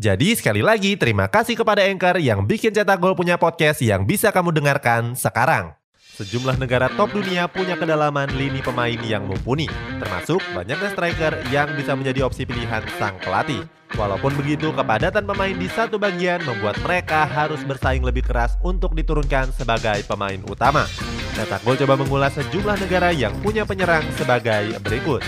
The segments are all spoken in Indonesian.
Jadi sekali lagi terima kasih kepada Anchor yang bikin Cetak Gol punya podcast yang bisa kamu dengarkan sekarang. Sejumlah negara top dunia punya kedalaman lini pemain yang mumpuni, termasuk banyaknya striker yang bisa menjadi opsi pilihan sang pelatih. Walaupun begitu, kepadatan pemain di satu bagian membuat mereka harus bersaing lebih keras untuk diturunkan sebagai pemain utama. Cetak Gol coba mengulas sejumlah negara yang punya penyerang sebagai berikut.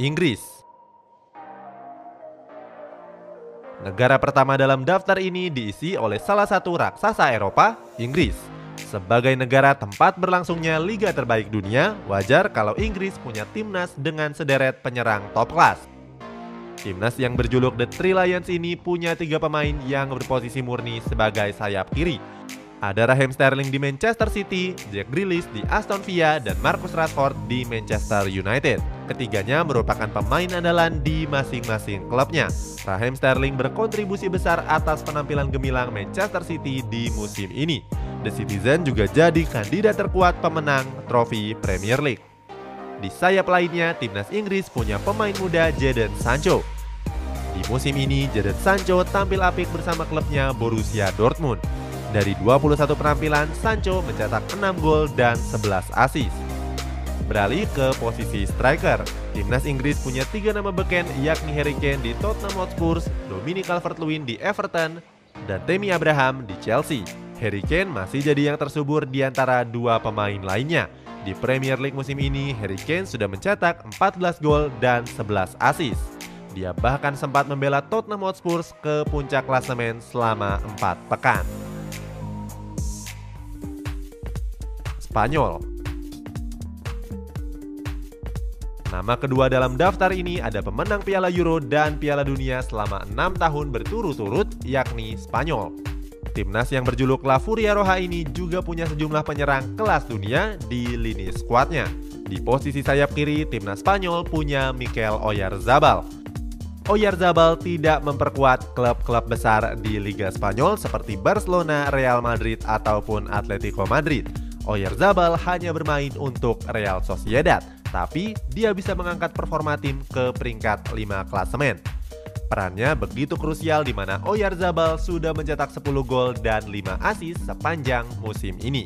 Inggris. Negara pertama dalam daftar ini diisi oleh salah satu raksasa Eropa, Inggris. Sebagai negara tempat berlangsungnya liga terbaik dunia, wajar kalau Inggris punya timnas dengan sederet penyerang top kelas. Timnas yang berjuluk The Three Lions ini punya tiga pemain yang berposisi murni sebagai sayap kiri, ada Raheem Sterling di Manchester City, Jack Grealish di Aston Villa, dan Marcus Rashford di Manchester United. Ketiganya merupakan pemain andalan di masing-masing klubnya. Raheem Sterling berkontribusi besar atas penampilan gemilang Manchester City di musim ini. The Citizen juga jadi kandidat terkuat pemenang trofi Premier League. Di sayap lainnya, timnas Inggris punya pemain muda Jadon Sancho. Di musim ini, Jadon Sancho tampil apik bersama klubnya Borussia Dortmund. Dari 21 penampilan, Sancho mencetak 6 gol dan 11 assist. Beralih ke posisi striker, timnas Inggris punya tiga nama beken yakni Harry Kane di Tottenham Hotspur, Dominic Calvert-Lewin di Everton, dan Tammy Abraham di Chelsea. Harry Kane masih jadi yang tersubur di antara dua pemain lainnya. Di Premier League musim ini, Harry Kane sudah mencetak 14 gol dan 11 assist. Dia bahkan sempat membela Tottenham Hotspur ke puncak klasemen selama 4 pekan. Spanyol. Nama kedua dalam daftar ini ada pemenang Piala Euro dan Piala Dunia selama enam tahun berturut-turut, yakni Spanyol. Timnas yang berjuluk La Furia Roja ini juga punya sejumlah penyerang kelas dunia di lini skuadnya. Di posisi sayap kiri, timnas Spanyol punya Mikel Oyarzabal. Oyarzabal tidak memperkuat klub-klub besar di Liga Spanyol seperti Barcelona, Real Madrid, ataupun Atletico Madrid. Oyarzabal hanya bermain untuk Real Sociedad, tapi dia bisa mengangkat performa tim ke peringkat 5 klasemen. Perannya begitu krusial di mana Oyarzabal sudah mencetak 10 gol dan 5 assist sepanjang musim ini.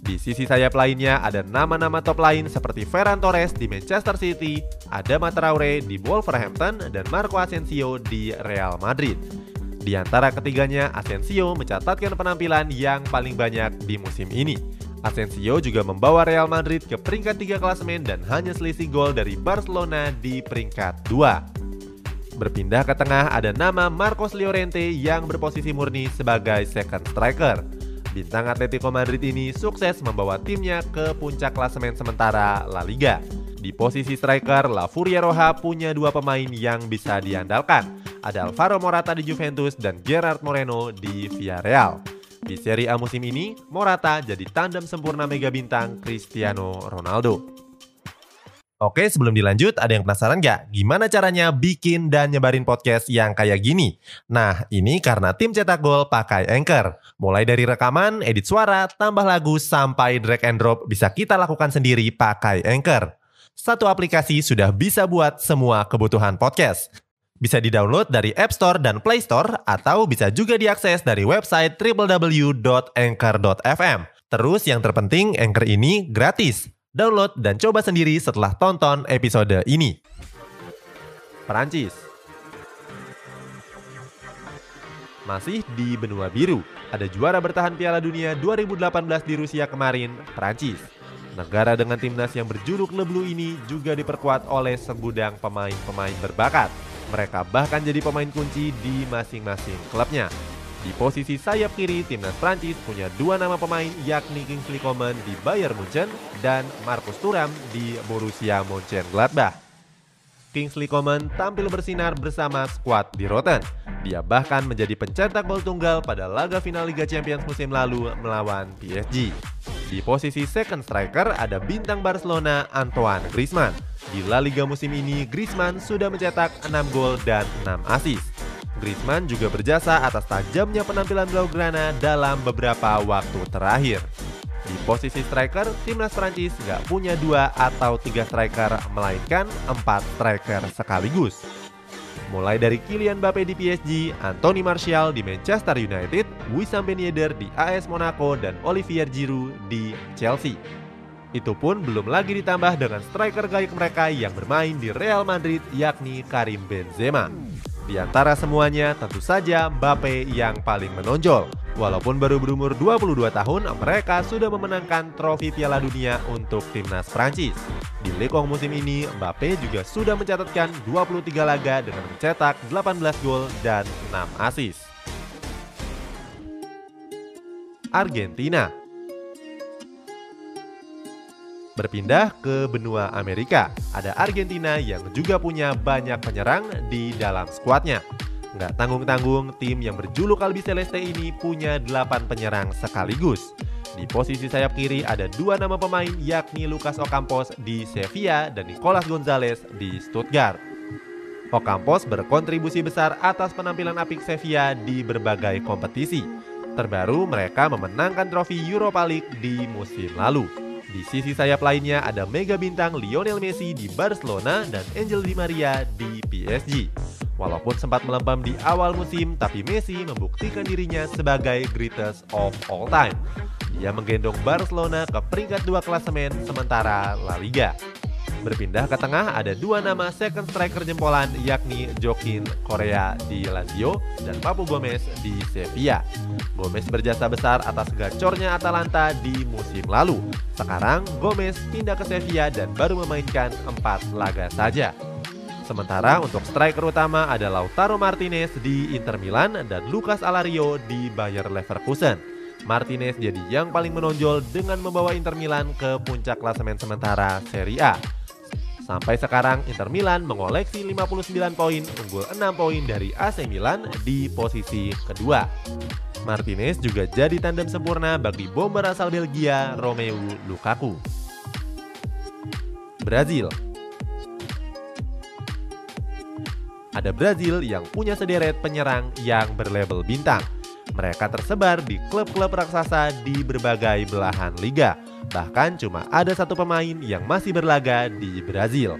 Di sisi sayap lainnya ada nama-nama top lain seperti Ferran Torres di Manchester City, Adama Traore di Wolverhampton, dan Marco Asensio di Real Madrid. Di antara ketiganya, Asensio mencatatkan penampilan yang paling banyak di musim ini. Asensio juga membawa Real Madrid ke peringkat 3 klasemen dan hanya selisih gol dari Barcelona di peringkat 2. Berpindah ke tengah ada nama Marcos Llorente yang berposisi murni sebagai second striker. Bintang Atletico Madrid ini sukses membawa timnya ke puncak klasemen sementara La Liga. Di posisi striker, La Furia Roja punya dua pemain yang bisa diandalkan. Ada Alvaro Morata di Juventus dan Gerard Moreno di Villarreal. Di Serie A musim ini, Morata jadi tandem sempurna mega bintang Cristiano Ronaldo. Oke, sebelum dilanjut, ada yang penasaran nggak? Gimana caranya bikin dan nyebarin podcast yang kayak gini? Nah, ini karena tim cetak gol pakai Anchor. Mulai dari rekaman, edit suara, tambah lagu, sampai drag and drop bisa kita lakukan sendiri pakai Anchor. Satu aplikasi sudah bisa buat semua kebutuhan podcast. Bisa di-download dari App Store dan Play Store atau bisa juga diakses dari website www.anchor.fm. Terus yang terpenting Anchor ini gratis. Download dan coba sendiri setelah tonton episode ini. Perancis Masih di benua biru, ada juara bertahan Piala Dunia 2018 di Rusia kemarin, Perancis. Negara dengan timnas yang berjuluk Le Bleu ini juga diperkuat oleh segudang pemain-pemain berbakat. Mereka bahkan jadi pemain kunci di masing-masing klubnya. Di posisi sayap kiri, timnas Prancis punya dua nama pemain yakni Kingsley Coman di Bayern Munchen dan Marcus Thuram di Borussia Mönchengladbach. Kingsley Coman tampil bersinar bersama skuad di Rotten. Dia bahkan menjadi pencetak gol tunggal pada laga final Liga Champions musim lalu melawan PSG. Di posisi second striker ada bintang Barcelona Antoine Griezmann. Di La Liga musim ini, Griezmann sudah mencetak 6 gol dan 6 assist. Griezmann juga berjasa atas tajamnya penampilan Blaugrana dalam beberapa waktu terakhir. Di posisi striker, timnas Prancis nggak punya dua atau tiga striker, melainkan empat striker sekaligus. Mulai dari Kylian Mbappe di PSG, Anthony Martial di Manchester United, Wissam Ben Yedder di AS Monaco, dan Olivier Giroud di Chelsea. Itu pun belum lagi ditambah dengan striker gaya mereka yang bermain di Real Madrid yakni Karim Benzema. Di antara semuanya tentu saja Mbappe yang paling menonjol. Walaupun baru berumur 22 tahun, mereka sudah memenangkan trofi Piala Dunia untuk timnas Prancis. Di Lekong musim ini, Mbappe juga sudah mencatatkan 23 laga dengan mencetak 18 gol dan 6 assist. Argentina Berpindah ke benua Amerika, ada Argentina yang juga punya banyak penyerang di dalam skuadnya. Nggak tanggung-tanggung, tim yang berjuluk Albi Celeste ini punya 8 penyerang sekaligus. Di posisi sayap kiri ada dua nama pemain yakni Lucas Ocampos di Sevilla dan Nicolas Gonzalez di Stuttgart. Ocampos berkontribusi besar atas penampilan apik Sevilla di berbagai kompetisi. Terbaru mereka memenangkan trofi Europa League di musim lalu. Di sisi sayap lainnya ada mega bintang Lionel Messi di Barcelona dan Angel Di Maria di PSG. Walaupun sempat melempam di awal musim, tapi Messi membuktikan dirinya sebagai greatest of all time. Dia menggendong Barcelona ke peringkat dua klasemen sementara La Liga. Berpindah ke tengah ada dua nama second striker jempolan yakni Joaquin Korea di Lazio dan Papu Gomez di Sevilla. Gomez berjasa besar atas gacornya Atalanta di musim lalu. Sekarang Gomez pindah ke Sevilla dan baru memainkan empat laga saja. Sementara untuk striker utama ada Lautaro Martinez di Inter Milan dan Lucas Alario di Bayer Leverkusen. Martinez jadi yang paling menonjol dengan membawa Inter Milan ke puncak klasemen sementara Serie A. Sampai sekarang Inter Milan mengoleksi 59 poin, unggul 6 poin dari AC Milan di posisi kedua. Martinez juga jadi tandem sempurna bagi bomber asal Belgia Romelu Lukaku. Brazil Ada Brazil yang punya sederet penyerang yang berlabel bintang. Mereka tersebar di klub-klub raksasa di berbagai belahan liga, Bahkan cuma ada satu pemain yang masih berlaga di Brazil.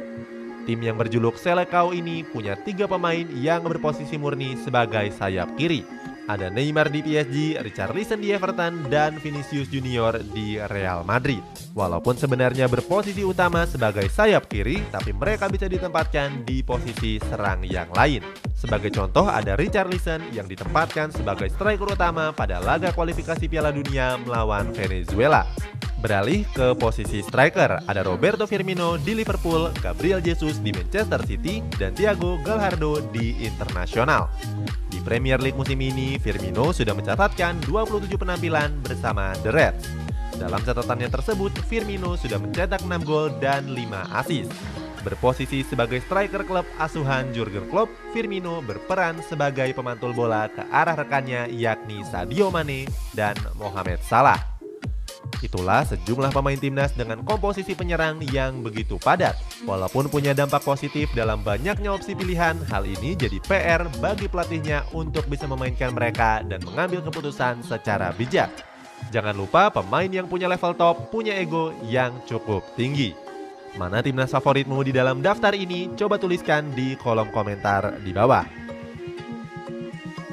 Tim yang berjuluk Selecao ini punya tiga pemain yang berposisi murni sebagai sayap kiri. Ada Neymar di PSG, Richarlison di Everton, dan Vinicius Junior di Real Madrid. Walaupun sebenarnya berposisi utama sebagai sayap kiri, tapi mereka bisa ditempatkan di posisi serang yang lain. Sebagai contoh ada Richarlison yang ditempatkan sebagai striker utama pada laga kualifikasi Piala Dunia melawan Venezuela. Beralih ke posisi striker, ada Roberto Firmino di Liverpool, Gabriel Jesus di Manchester City, dan Thiago Gallardo di Internasional. Di Premier League musim ini, Firmino sudah mencatatkan 27 penampilan bersama The Reds. Dalam catatannya tersebut, Firmino sudah mencetak 6 gol dan 5 assist. Berposisi sebagai striker klub asuhan Jurgen Klopp, Firmino berperan sebagai pemantul bola ke arah rekannya yakni Sadio Mane dan Mohamed Salah. Itulah sejumlah pemain timnas dengan komposisi penyerang yang begitu padat. Walaupun punya dampak positif dalam banyaknya opsi pilihan, hal ini jadi PR bagi pelatihnya untuk bisa memainkan mereka dan mengambil keputusan secara bijak. Jangan lupa pemain yang punya level top punya ego yang cukup tinggi. Mana timnas favoritmu di dalam daftar ini? Coba tuliskan di kolom komentar di bawah.